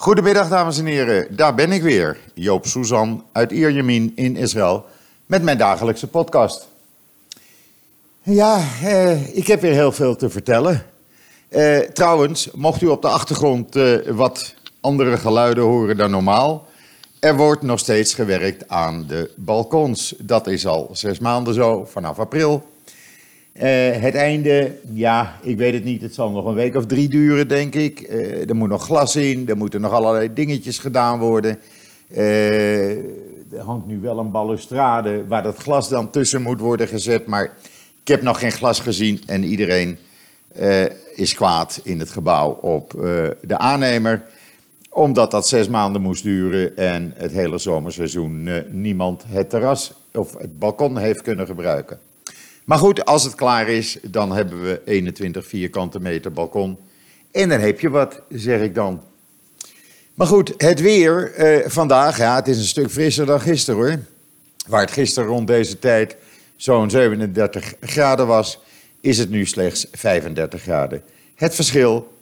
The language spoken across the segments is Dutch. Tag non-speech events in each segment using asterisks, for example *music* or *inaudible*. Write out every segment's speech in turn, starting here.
Goedemiddag dames en heren, daar ben ik weer, Joop Suzan uit Ierjemien in Israël met mijn dagelijkse podcast. Ja, eh, ik heb weer heel veel te vertellen. Eh, trouwens, mocht u op de achtergrond eh, wat andere geluiden horen dan normaal, er wordt nog steeds gewerkt aan de balkons. Dat is al zes maanden zo, vanaf april. Eh, het einde, ja, ik weet het niet. Het zal nog een week of drie duren, denk ik. Eh, er moet nog glas in, er moeten nog allerlei dingetjes gedaan worden. Eh, er hangt nu wel een balustrade waar dat glas dan tussen moet worden gezet. Maar ik heb nog geen glas gezien en iedereen is kwaad in het gebouw op de aannemer. Omdat dat zes maanden moest duren en het hele zomerseizoen niemand het terras of het balkon heeft kunnen gebruiken. Maar goed, als het klaar is, dan hebben we 21 vierkante meter balkon. En dan heb je wat, zeg ik dan. Maar goed, het weer eh, vandaag, ja, het is een stuk frisser dan gisteren hoor. Waar het gisteren rond deze tijd zo'n 37 graden was, is het nu slechts 35 graden. Het verschil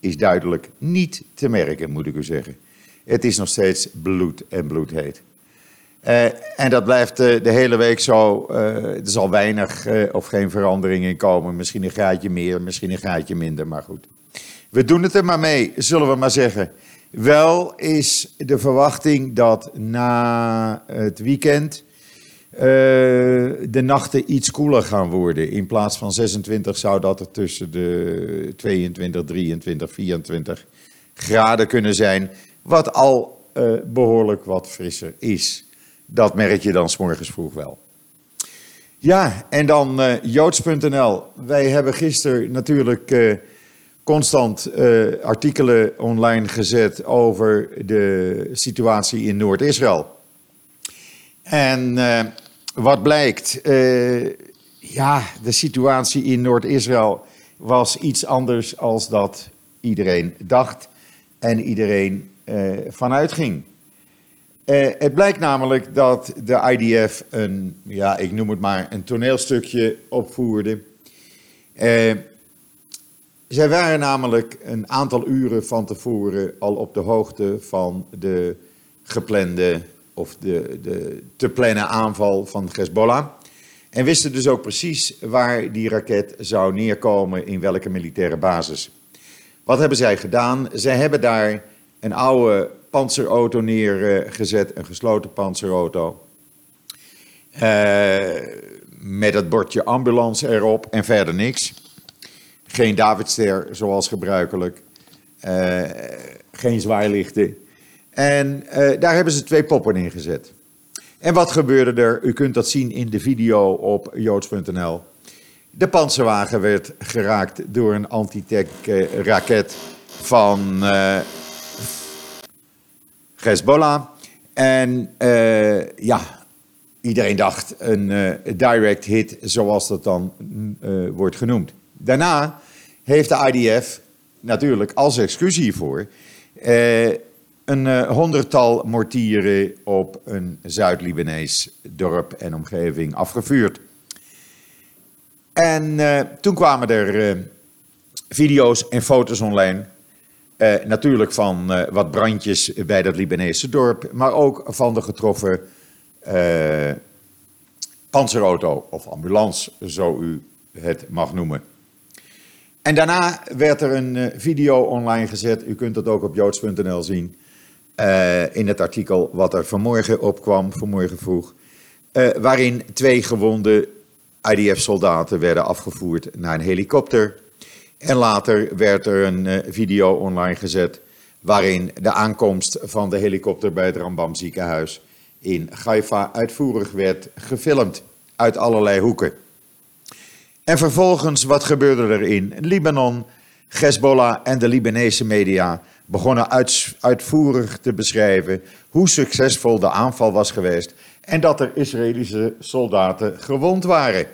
is duidelijk niet te merken, moet ik u zeggen. Het is nog steeds bloed en bloedheet. Uh, en dat blijft uh, de hele week zo. Uh, er zal weinig of geen verandering in komen. Misschien een graadje meer, misschien een graadje minder, maar goed. We doen het er maar mee, zullen we maar zeggen. Wel is de verwachting dat na het weekend de nachten iets koeler gaan worden. In plaats van 26 zou dat er tussen de 22, 23, 24 graden kunnen zijn. Wat al behoorlijk wat frisser is. Dat merk je dan s'morgens vroeg wel. Ja, en dan uh, joods.nl. Wij hebben gisteren natuurlijk uh, constant uh, artikelen online gezet over de situatie in Noord-Israël. En wat blijkt, ja, de situatie in Noord-Israël was iets anders als dat iedereen dacht en iedereen vanuit ging. Uh, het blijkt namelijk dat de IDF een, ja, ik noem het maar, een toneelstukje opvoerde. Uh, zij waren namelijk een aantal uren van tevoren al op de hoogte van de geplande of de, de te plannen aanval van Hezbollah. En wisten dus ook precies waar die raket zou neerkomen, in welke militaire basis. Wat hebben zij gedaan? Zij hebben daar een oude panzerauto neergezet, een gesloten panzerauto. Uh, met het bordje ambulance erop en verder niks. Geen Davidster zoals gebruikelijk. Uh, geen zwaailichten. En uh, daar hebben ze twee poppen in gezet. En wat gebeurde er? U kunt dat zien in de video op joods.nl. De panzerwagen werd geraakt door een anti-tank raket van Hezbollah. En uh, ja, iedereen dacht een uh, direct hit, zoals dat dan uh, wordt genoemd. Daarna heeft de IDF natuurlijk als excuus hiervoor een honderdtal mortieren op een Zuid-Libanees dorp en omgeving afgevuurd. En toen kwamen er video's en foto's online uh, natuurlijk van uh, wat brandjes bij dat Libanese dorp, maar ook van de getroffen uh, panzerauto of ambulance, zo u het mag noemen. En daarna werd er een video online gezet, u kunt dat ook op joods.nl zien, in het artikel wat er vanmorgen opkwam, vanmorgen vroeg, waarin twee gewonde IDF-soldaten werden afgevoerd naar een helikopter en later werd er een uh, video online gezet waarin de aankomst van de helikopter bij het Rambam ziekenhuis in Haifa uitvoerig werd gefilmd uit allerlei hoeken. En vervolgens, wat gebeurde er in Libanon? Hezbollah en de Libanese media begonnen uit, uitvoerig te beschrijven hoe succesvol de aanval was geweest en dat er Israëlische soldaten gewond waren.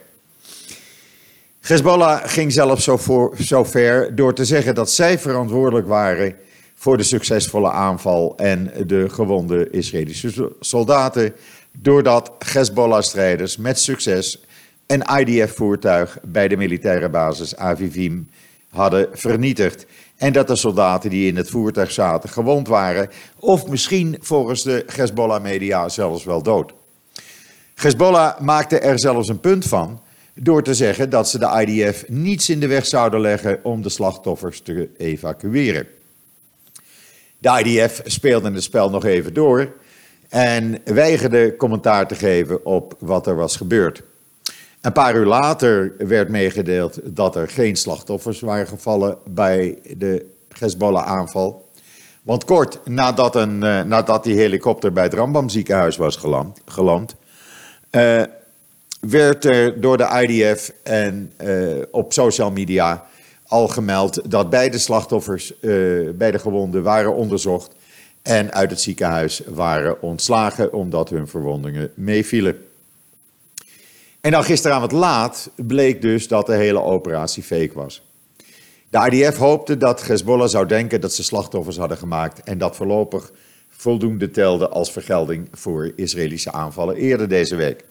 Hezbollah ging zelfs zo, zo ver door te zeggen dat zij verantwoordelijk waren voor de succesvolle aanval en de gewonde Israëlische soldaten, doordat Hezbollah-strijders met succes een IDF-voertuig bij de militaire basis Avivim hadden vernietigd. En dat de soldaten die in het voertuig zaten gewond waren. Of misschien volgens de Hezbollah-media zelfs wel dood. Hezbollah maakte er zelfs een punt van door te zeggen dat ze de IDF niets in de weg zouden leggen om de slachtoffers te evacueren. De IDF speelde het spel nog even door en weigerde commentaar te geven op wat er was gebeurd. Een paar uur later werd meegedeeld dat er geen slachtoffers waren gevallen bij de Hezbollah-aanval. Want kort nadat, een, uh, nadat die helikopter bij het Rambam ziekenhuis was geland, geland uh, werd er door de IDF en uh, op social media al gemeld dat beide slachtoffers, beide gewonden, waren onderzocht en uit het ziekenhuis waren ontslagen omdat hun verwondingen meevielen. En dan gisteravond laat bleek dus dat de hele operatie fake was. De IDF hoopte dat Hezbollah zou denken dat ze slachtoffers hadden gemaakt en dat voorlopig voldoende telde als vergelding voor Israëlische aanvallen eerder deze week.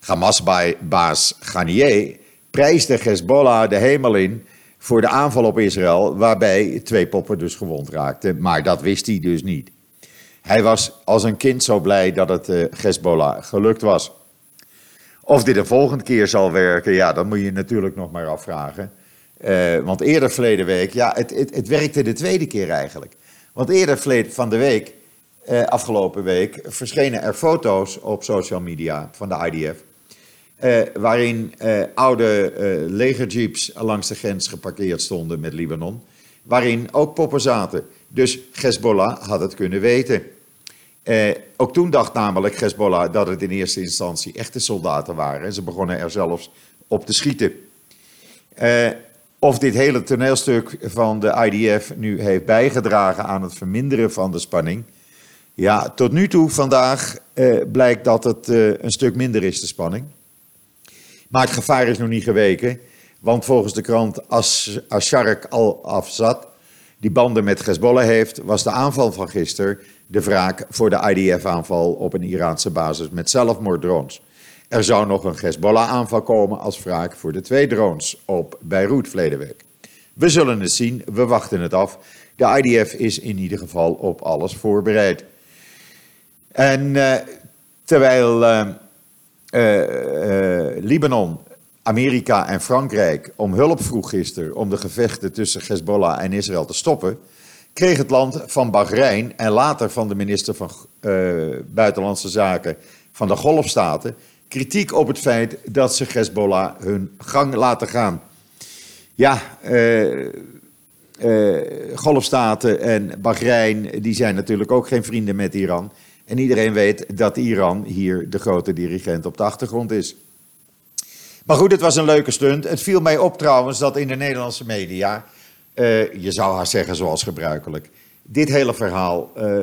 Hamas-baas Ghanier prijsde Hezbollah de hemel in voor de aanval op Israël, waarbij twee poppen dus gewond raakten. Maar dat wist hij dus niet. Hij was als een kind zo blij dat het uh, Hezbollah gelukt was. Of dit de volgende keer zal werken, ja, dat moet je natuurlijk nog maar afvragen. Uh, want eerder verleden week, ja, het, het, het, werkte de tweede keer eigenlijk. Want eerder van de week, uh, afgelopen week, verschenen er foto's op social media van de IDF. Uh, waarin oude legerjeeps langs de grens geparkeerd stonden met Libanon. Waarin ook poppen zaten. Dus Hezbollah had het kunnen weten. Eh, ook toen dacht namelijk Hezbollah dat het in eerste instantie echte soldaten waren. En ze begonnen er zelfs op te schieten. Eh, of dit hele toneelstuk van de IDF nu heeft bijgedragen aan het verminderen van de spanning. Ja, tot nu toe vandaag eh, blijkt dat het eh, een stuk minder is, de spanning. Maar het gevaar is nog niet geweken. Want volgens de krant As Ashark al-Afzad, die banden met Hezbollah heeft, was de aanval van gisteren de wraak voor de IDF-aanval op een Iraanse basis met zelfmoorddrones. Er zou nog een Hezbollah-aanval komen als wraak voor de twee drones op Beirut verleden week. We zullen het zien, we wachten het af. De IDF is in ieder geval op alles voorbereid. En uh, terwijl uh, Libanon, Amerika en Frankrijk om hulp vroeg gisteren om de gevechten tussen Hezbollah en Israël te stoppen, kreeg het land van Bahrein en later van de minister van uh, Buitenlandse Zaken van de Golfstaten kritiek op het feit dat ze Hezbollah hun gang laten gaan. Ja, Golfstaten en Bahrein die zijn natuurlijk ook geen vrienden met Iran. En iedereen weet dat Iran hier de grote dirigent op de achtergrond is. Maar goed, het was een leuke stunt. Het viel mij op trouwens dat in de Nederlandse media uh, je zou haar zeggen zoals gebruikelijk. Dit hele verhaal, uh,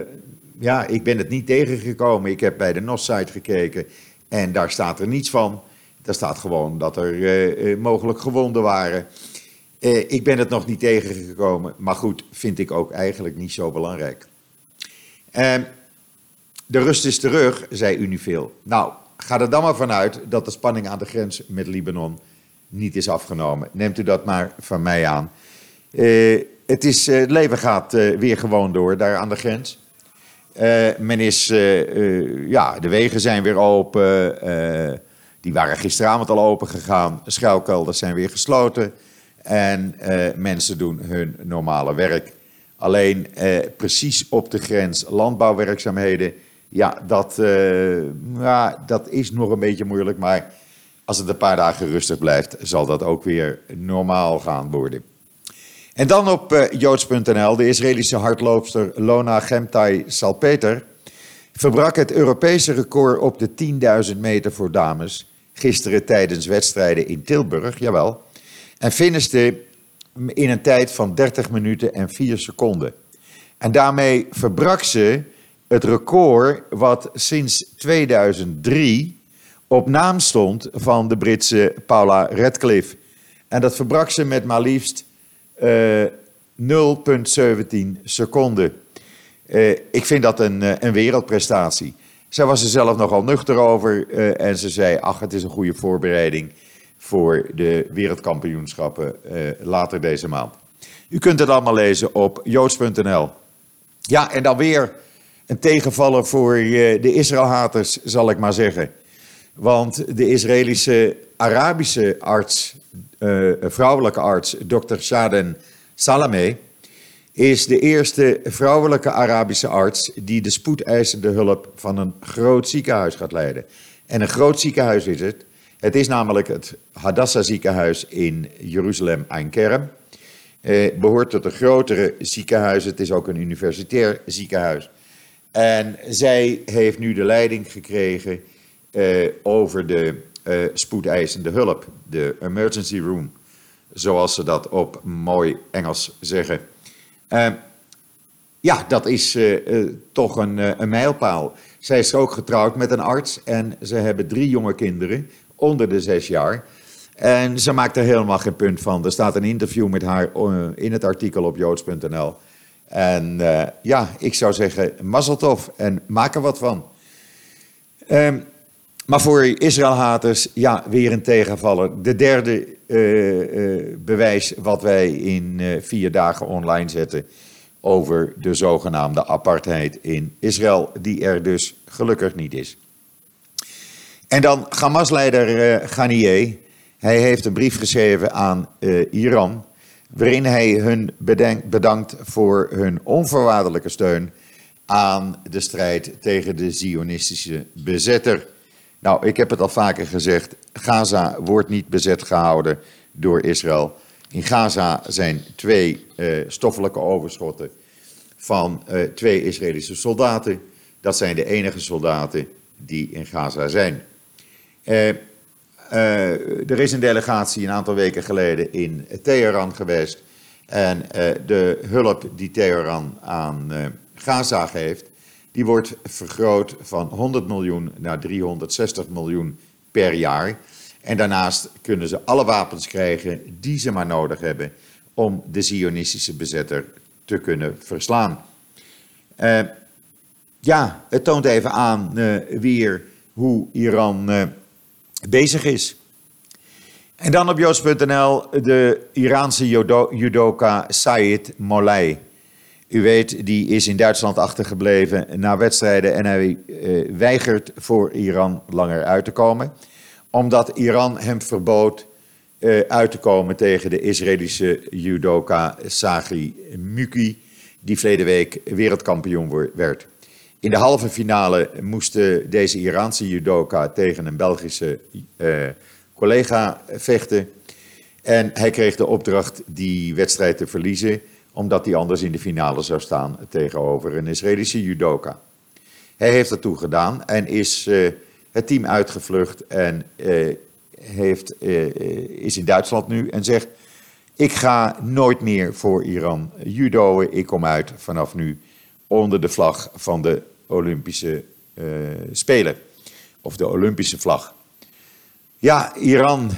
ja, ik ben het niet tegengekomen. Ik heb bij de NOS-site gekeken en daar staat er niets van. Daar staat gewoon dat er uh, mogelijk gewonden waren. ik ben het nog niet tegengekomen, maar goed, vind ik ook eigenlijk niet zo belangrijk. De rust is terug, zei Unifil. Nou, ga er dan maar vanuit dat de spanning aan de grens met Libanon niet is afgenomen. Neemt u dat maar van mij aan. Uh, het, is, uh, het leven gaat uh, weer gewoon door daar aan de grens. men is, ja, de wegen zijn weer open. die waren gisteravond al open gegaan. Schuilkelders zijn weer gesloten. En mensen doen hun normale werk. Alleen precies op de grens landbouwwerkzaamheden. Ja dat, ja, dat is nog een beetje moeilijk. Maar als het een paar dagen rustig blijft, zal dat ook weer normaal gaan worden. En dan op uh, joods.nl, de Israëlische hardloopster Lona Gemtai Salpeter verbrak het Europese record op de 10.000 meter voor dames gisteren tijdens wedstrijden in Tilburg, jawel, en finishte in een tijd van 30 minuten en 4 seconden. En daarmee verbrak ze het record wat sinds 2003 op naam stond van de Britse Paula Radcliffe. En dat verbrak ze met maar liefst 0,17 seconden. Uh, ik vind dat een, eh, een wereldprestatie. Zij was er zelf nogal nuchter over en ze zei: Ach, het is een goede voorbereiding voor de wereldkampioenschappen later deze maand. U kunt het allemaal lezen op joods.nl. Ja, en dan weer een tegenvaller voor eh, de Israëlhaters, zal ik maar zeggen. Want de Israëlische Arabische arts, uh, vrouwelijke arts, dokter Shaden Salameh, is de eerste vrouwelijke Arabische arts die de spoedeisende hulp van een groot ziekenhuis gaat leiden. En een groot ziekenhuis is het. Het is namelijk het Hadassah ziekenhuis in Jeruzalem Ein Kerem. Eh, behoort tot een grotere ziekenhuis. Het is ook een universitair ziekenhuis. En zij heeft nu de leiding gekregen eh, over de uh, spoedeisende hulp, de emergency room, zoals ze dat op mooi Engels zeggen. Uh, ja, dat is uh, toch een, een, mijlpaal. Zij is ook getrouwd met een arts en ze hebben drie jonge kinderen onder de zes jaar. En ze maakt er helemaal geen punt van. Er staat een interview met haar in het artikel op joods.nl. En ja, ik zou zeggen, mazzeltof en maak er wat van. Um, maar voor Israëlhaters, ja, weer een tegenvaller. De derde uh, uh, bewijs wat wij in vier dagen online zetten over de zogenaamde apartheid in Israël, die er dus gelukkig niet is. En dan Hamas-leider Ghanier, hij heeft een brief geschreven aan Iran, waarin hij hun bedankt voor hun onvoorwaardelijke steun aan de strijd tegen de Zionistische bezetter. Nou, ik heb het al vaker gezegd. Gaza wordt niet bezet gehouden door Israël. In Gaza zijn twee uh, stoffelijke overschotten van uh, twee Israëlische soldaten. Dat zijn de enige soldaten die in Gaza zijn. Uh, er is een delegatie een aantal weken geleden in Teheran geweest. En de hulp die Teheran aan Gaza geeft, die wordt vergroot van 100 miljoen naar 360 miljoen per jaar. En daarnaast kunnen ze alle wapens krijgen die ze maar nodig hebben om de Zionistische bezetter te kunnen verslaan. Ja, het toont even aan uh, weer hoe Iran bezig is. En dan op joods.nl de Iraanse judoka Said Molay. U weet, die is in Duitsland achtergebleven na wedstrijden en hij uh, weigert voor Iran langer uit te komen. Omdat Iran hem verbood uh, uit te komen tegen de Israëlische judoka Sagi Muki, die verleden week wereldkampioen werd. In de halve finale moest deze Iraanse judoka tegen een Belgische uh, collega vechten. En hij kreeg de opdracht die wedstrijd te verliezen omdat hij anders in de finale zou staan tegenover een Israëlische judoka. Hij heeft dat gedaan en is uh, het team uitgevlucht en uh, heeft, is in Duitsland nu en zegt: Ik ga nooit meer voor Iran judoën. Ik kom uit vanaf nu onder de vlag van de Olympische Spelen. Of de Olympische vlag. Ja, Iran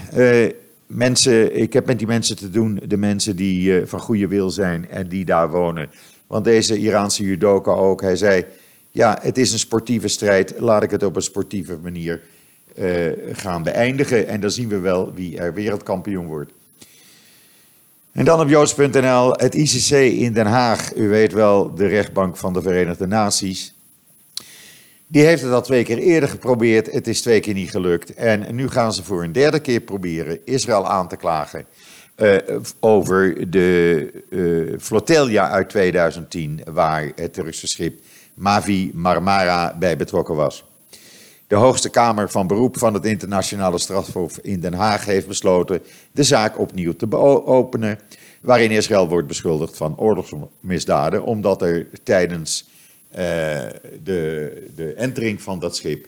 mensen, ik heb met die mensen te doen, de mensen die uh, van goede wil zijn en die daar wonen. Want deze Iraanse judoka ook, hij zei, ja, het is een sportieve strijd, laat ik het op een sportieve manier uh, gaan beëindigen. En dan zien we wel wie er wereldkampioen wordt. En dan op joods.nl, het ICC in Den Haag, u weet wel, de rechtbank van de Verenigde Naties. Die heeft het al twee keer eerder geprobeerd. Het is twee keer niet gelukt. En nu gaan ze voor een derde keer proberen Israël aan te klagen. Uh, over de uh, flotilla uit 2010, waar het Turkse schip Mavi Marmara bij betrokken was. De hoogste kamer van beroep van het internationale strafhof in Den Haag heeft besloten de zaak opnieuw te openen, waarin Israël wordt beschuldigd van oorlogsmisdaden, omdat er tijdens de, de entering van dat schip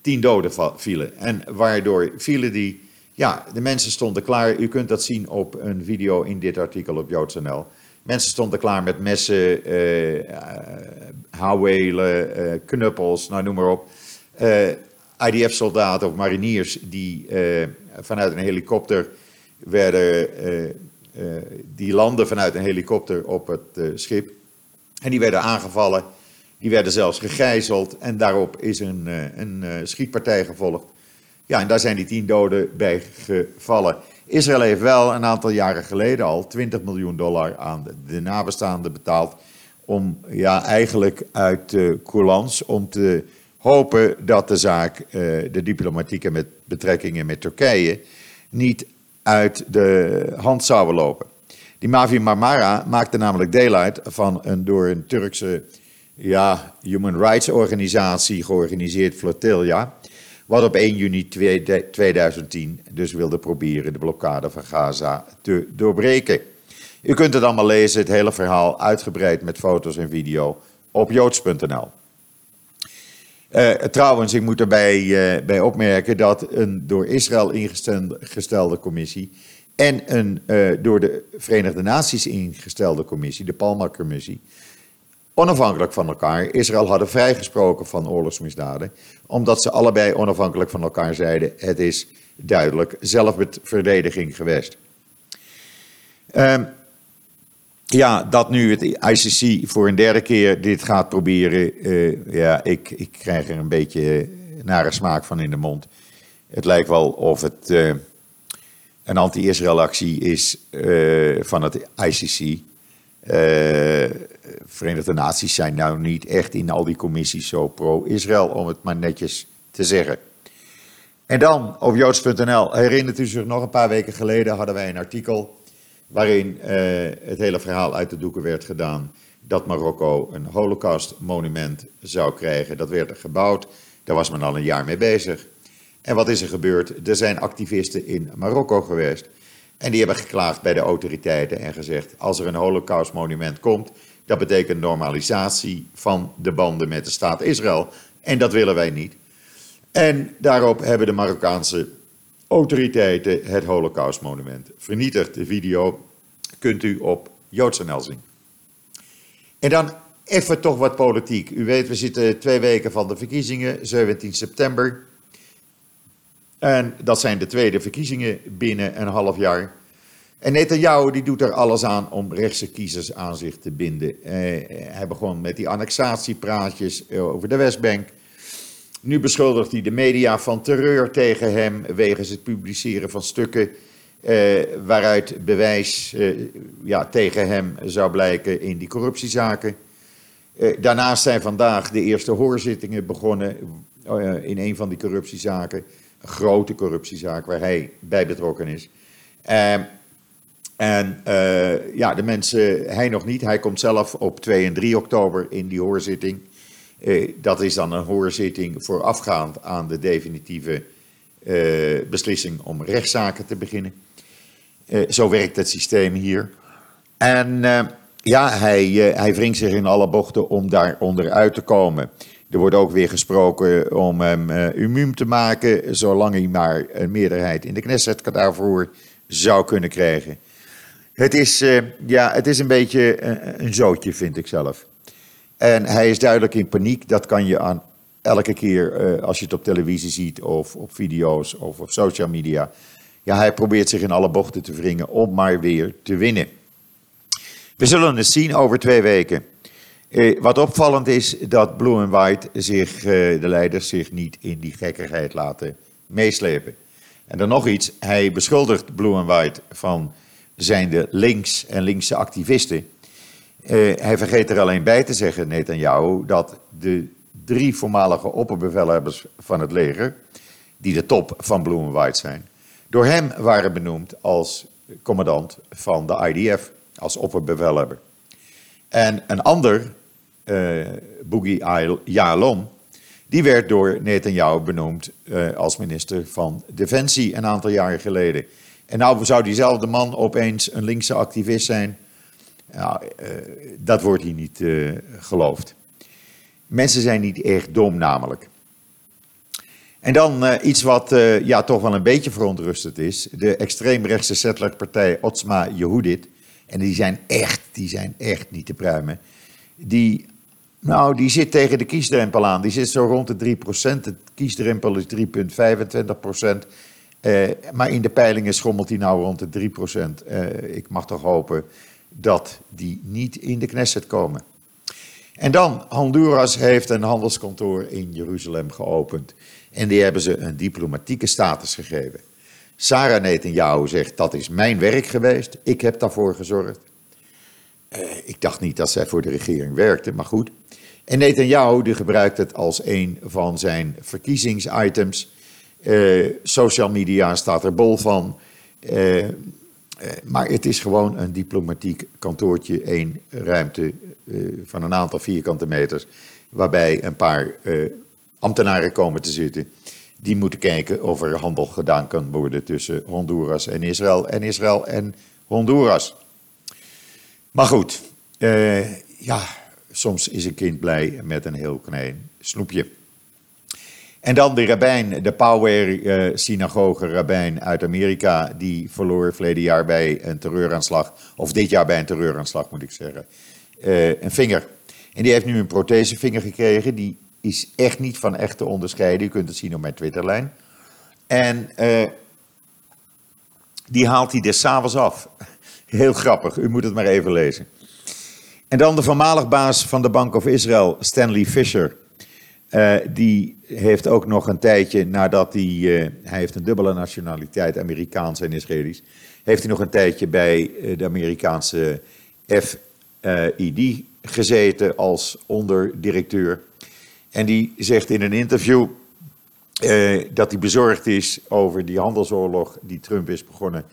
tien doden vielen. En waardoor vielen die, ja, de mensen stonden klaar. U kunt dat zien op een video in dit artikel op JoodsNL. Mensen stonden klaar met messen, uh, houwelen, knuppels, nou noem maar op. IDF-soldaten of mariniers die vanuit een helikopter werden, die landen vanuit een helikopter op het schip. En die werden aangevallen, die werden zelfs gegijzeld en daarop is een, eh, een, eh, schietpartij gevolgd. Ja, en daar zijn die tien doden bij gevallen. Israël heeft wel een aantal jaren geleden al 20 miljoen dollar aan de nabestaanden betaald. Om ja, eigenlijk uit de coulance, om te hopen dat de zaak, eh, de diplomatieke met betrekkingen met Turkije, niet uit de hand zouden lopen. Die Mavi Marmara maakte namelijk deel uit van een door een Turkse ja, human rights organisatie georganiseerd flotilla. Wat op 1 juni 2010 dus wilde proberen de blokkade van Gaza te doorbreken. U kunt het allemaal lezen, het hele verhaal uitgebreid met foto's en video op joods.nl. Uh, trouwens, ik moet erbij uh, bij opmerken dat een door Israël ingestelde commissie en een uh, door de Verenigde Naties ingestelde commissie, de Palma-commissie, onafhankelijk van elkaar Israël hadden vrijgesproken van oorlogsmisdaden, omdat ze allebei onafhankelijk van elkaar zeiden: het is duidelijk zelfverdediging geweest. Uh, ja, dat nu het ICC voor een derde keer dit gaat proberen, uh, ja, ik, ik krijg er een beetje nare smaak van in de mond. Het lijkt wel of het uh, een anti-Israël actie is uh, van het ICC. Verenigde Naties zijn nou niet echt in al die commissies zo pro-Israël, om het maar netjes te zeggen. En dan op joods.nl, herinnert u zich nog een paar weken geleden hadden wij een artikel waarin uh, het hele verhaal uit de doeken werd gedaan dat Marokko een holocaustmonument zou krijgen. Dat werd er gebouwd, daar was men al een jaar mee bezig. En wat is er gebeurd? Er zijn activisten in Marokko geweest en die hebben geklaagd bij de autoriteiten en gezegd: als er een holocaustmonument komt, dat betekent normalisatie van de banden met de staat Israël. En dat willen wij niet. En daarop hebben de Marokkaanse autoriteiten het Holocaustmonument vernietigd. De video kunt u op JoodsNL zien. En dan even toch wat politiek. U weet, we zitten twee weken van de verkiezingen, 17 september. En dat zijn de tweede verkiezingen binnen een half jaar. En Netanyahu die doet er alles aan om rechtse kiezers aan zich te binden. Eh, hij begon met die annexatiepraatjes over de Westbank. Nu beschuldigt hij de media van terreur tegen hem wegens het publiceren van stukken eh, waaruit bewijs eh, ja, tegen hem zou blijken in die corruptiezaken. Eh, daarnaast zijn vandaag de eerste hoorzittingen begonnen eh, in een van die corruptiezaken. Een grote corruptiezaak waar hij bij betrokken is. En uh, ja, de mensen, hij nog niet. Hij komt zelf op 2 en 3 oktober in die hoorzitting. Uh, dat is dan een hoorzitting voorafgaand aan de definitieve uh, beslissing om rechtszaken te beginnen. zo werkt het systeem hier. En ja, hij, hij wringt zich in alle bochten om daar onderuit te komen. Er wordt ook weer gesproken om hem immuun te maken, zolang hij maar een meerderheid in de Knesset daarvoor zou kunnen krijgen. Het is, uh, ja, het is een beetje een, een zootje, vind ik zelf. En hij is duidelijk in paniek. Dat kan je aan elke keer uh, als je het op televisie ziet of op video's of op social media. Ja, hij probeert zich in alle bochten te wringen om maar weer te winnen. We zullen het zien over twee weken. Uh, wat opvallend is dat Blue and White zich, uh, de leiders zich niet in die gekkigheid laten meeslepen. En dan nog iets, hij beschuldigt Blue and White van zijn de links en linkse activisten. Uh, hij vergeet er alleen bij te zeggen, Netanyahu, dat de drie voormalige opperbevelhebbers van het leger, die de top van Blue White zijn, door hem waren benoemd als commandant van de IDF, als opperbevelhebber. En een ander, uh, Boogie Yalom, die werd door Netanyahu benoemd uh, als minister van Defensie een aantal jaren geleden. En nou zou diezelfde man opeens een linkse activist zijn. Uh, dat wordt hier niet uh, geloofd. Mensen zijn niet echt dom namelijk. En dan uh, iets wat ja, toch wel een beetje verontrustend is. De extreemrechtse settlerpartij Otsma Yehudit. En die zijn echt, die zijn echt niet te pruimen. Die, nou, die zit tegen de kiesdrempel aan. Die zit zo rond de 3%. De kiesdrempel is 3,25%. Uh, maar in de peilingen schommelt hij nou rond de 3%. Uh, ik mag toch hopen dat die niet in de Knesset komen. En dan, Honduras heeft een handelskantoor in Jeruzalem geopend. En die hebben ze een diplomatieke status gegeven. Sarah Netanyahu zegt dat is mijn werk geweest, ik heb daarvoor gezorgd. Uh, ik dacht niet dat zij voor de regering werkte, maar goed. En Netanyahu die gebruikt het als een van zijn verkiezingsitems. Uh, social media staat er bol van. Uh, maar het is gewoon een diplomatiek kantoortje, één ruimte van een aantal vierkante meters, waarbij een paar ambtenaren komen te zitten. Die moeten kijken of er handel gedaan kan worden tussen Honduras en Israël en Israël en Honduras. Maar goed, ja, soms is een kind blij met een heel klein snoepje. En dan de rabbijn, de Power uh, synagoge rabbijn uit Amerika, die verloor verleden jaar bij een terreuraanslag, of dit jaar bij een terreuraanslag moet ik zeggen, uh, een vinger. En die heeft nu een prothesevinger gekregen, die is echt niet van echt te onderscheiden. U kunt het zien op mijn Twitterlijn. En uh, die haalt hij des avonds af. *laughs* Heel grappig, u moet het maar even lezen. En dan de voormalig baas van de Bank of Israel, Stanley Fisher. Uh, die heeft ook nog een tijdje nadat hij, uh, hij heeft een dubbele nationaliteit, Amerikaans en Israëlisch, heeft hij nog een tijdje bij de Amerikaanse FID gezeten als onderdirecteur. En die zegt in een interview dat hij bezorgd is over die handelsoorlog die Trump is begonnen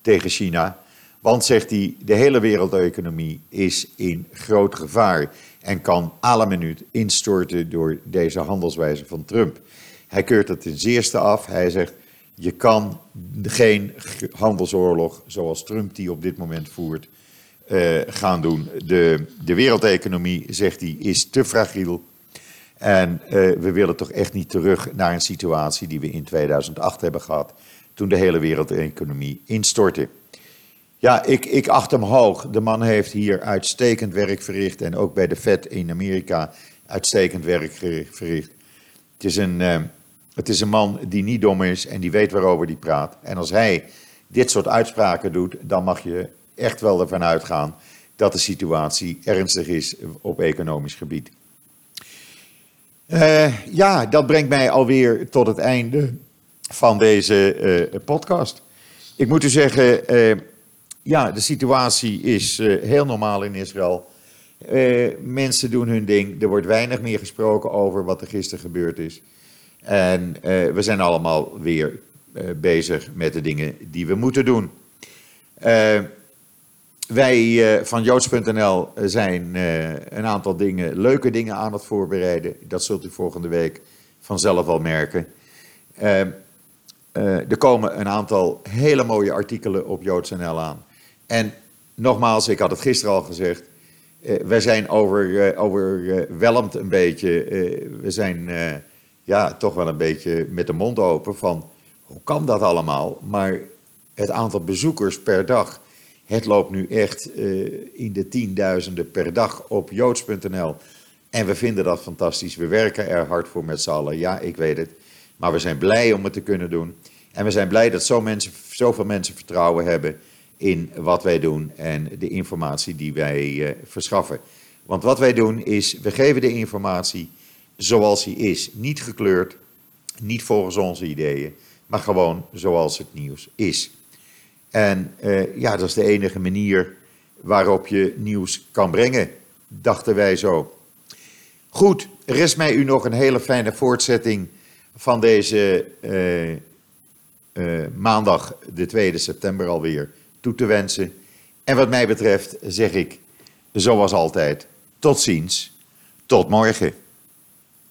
tegen China. Want, zegt hij, de hele wereldeconomie is in groot gevaar en kan alle minuut instorten door deze handelswijze van Trump. Hij keurt het ten zeerste af. Hij zegt, je kan geen handelsoorlog zoals Trump die op dit moment voert uh, gaan doen. De, de wereldeconomie, zegt hij, is te fragiel en uh, we willen toch echt niet terug naar een situatie die we in 2008 hebben gehad, toen de hele wereldeconomie instortte. Ja, ik, ik acht hem hoog. De man heeft hier uitstekend werk verricht en ook bij de Fed in Amerika uitstekend werk verricht. Het is een, uh, het is een man die niet dom is en die weet waarover hij praat. En als hij dit soort uitspraken doet, dan mag je echt wel ervan uitgaan dat de situatie ernstig is op economisch gebied. Uh, ja, dat brengt mij alweer tot het einde van deze uh, podcast. Ik moet u zeggen, ja, de situatie is heel normaal in Israël. mensen doen hun ding. Er wordt weinig meer gesproken over wat er gisteren gebeurd is. En we zijn allemaal weer bezig met de dingen die we moeten doen. Wij van joods.nl zijn een aantal dingen, leuke dingen aan het voorbereiden. Dat zult u volgende week vanzelf wel merken. Er komen een aantal hele mooie artikelen op joods.nl aan. En nogmaals, ik had het gisteren al gezegd. wij zijn over, overweldigd een beetje. we zijn ja, toch wel een beetje met de mond open van hoe kan dat allemaal? Maar het aantal bezoekers per dag het loopt nu echt uh, in de tienduizenden per dag op joods.nl. En we vinden dat fantastisch. We werken er hard voor met z'n allen. Ja, ik weet het. Maar we zijn blij om het te kunnen doen. En we zijn blij dat zo mensen, zoveel mensen vertrouwen hebben in wat wij doen en de informatie die wij uh, verschaffen. Want wat wij doen is, we geven de informatie zoals die is. Niet gekleurd, niet volgens onze ideeën, maar gewoon zoals het nieuws is. En uh, ja, dat is de enige manier waarop je nieuws kan brengen, dachten wij zo. Goed, rest mij u nog een hele fijne voortzetting van deze uh, maandag, de 2 september alweer, toe te wensen. En wat mij betreft zeg ik, zoals altijd, tot ziens, tot morgen.